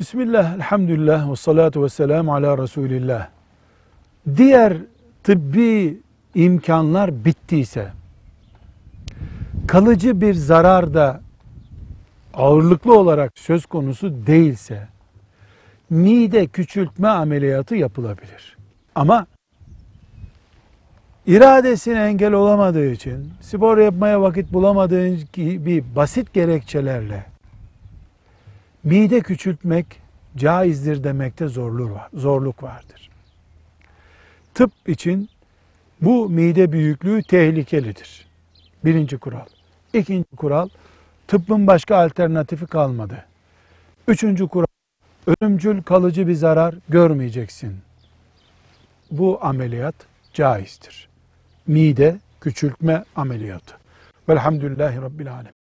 Bismillah, elhamdülillah ve salatu ve selamu ala Resulillah. Diğer tıbbi imkanlar bittiyse, kalıcı bir zarar da ağırlıklı olarak söz konusu değilse, mide küçültme ameliyatı yapılabilir. Ama iradesine engel olamadığı için, spor yapmaya vakit bulamadığı gibi basit gerekçelerle mide küçültmek caizdir demekte zorluk var, zorluk vardır. Tıp için bu mide büyüklüğü tehlikelidir. Birinci kural. İkinci kural, tıbbın başka alternatifi kalmadı. Üçüncü kural, ölümcül kalıcı bir zarar görmeyeceksin. Bu ameliyat caizdir. Mide küçültme ameliyatı. Velhamdülillahi Rabbil Alemin.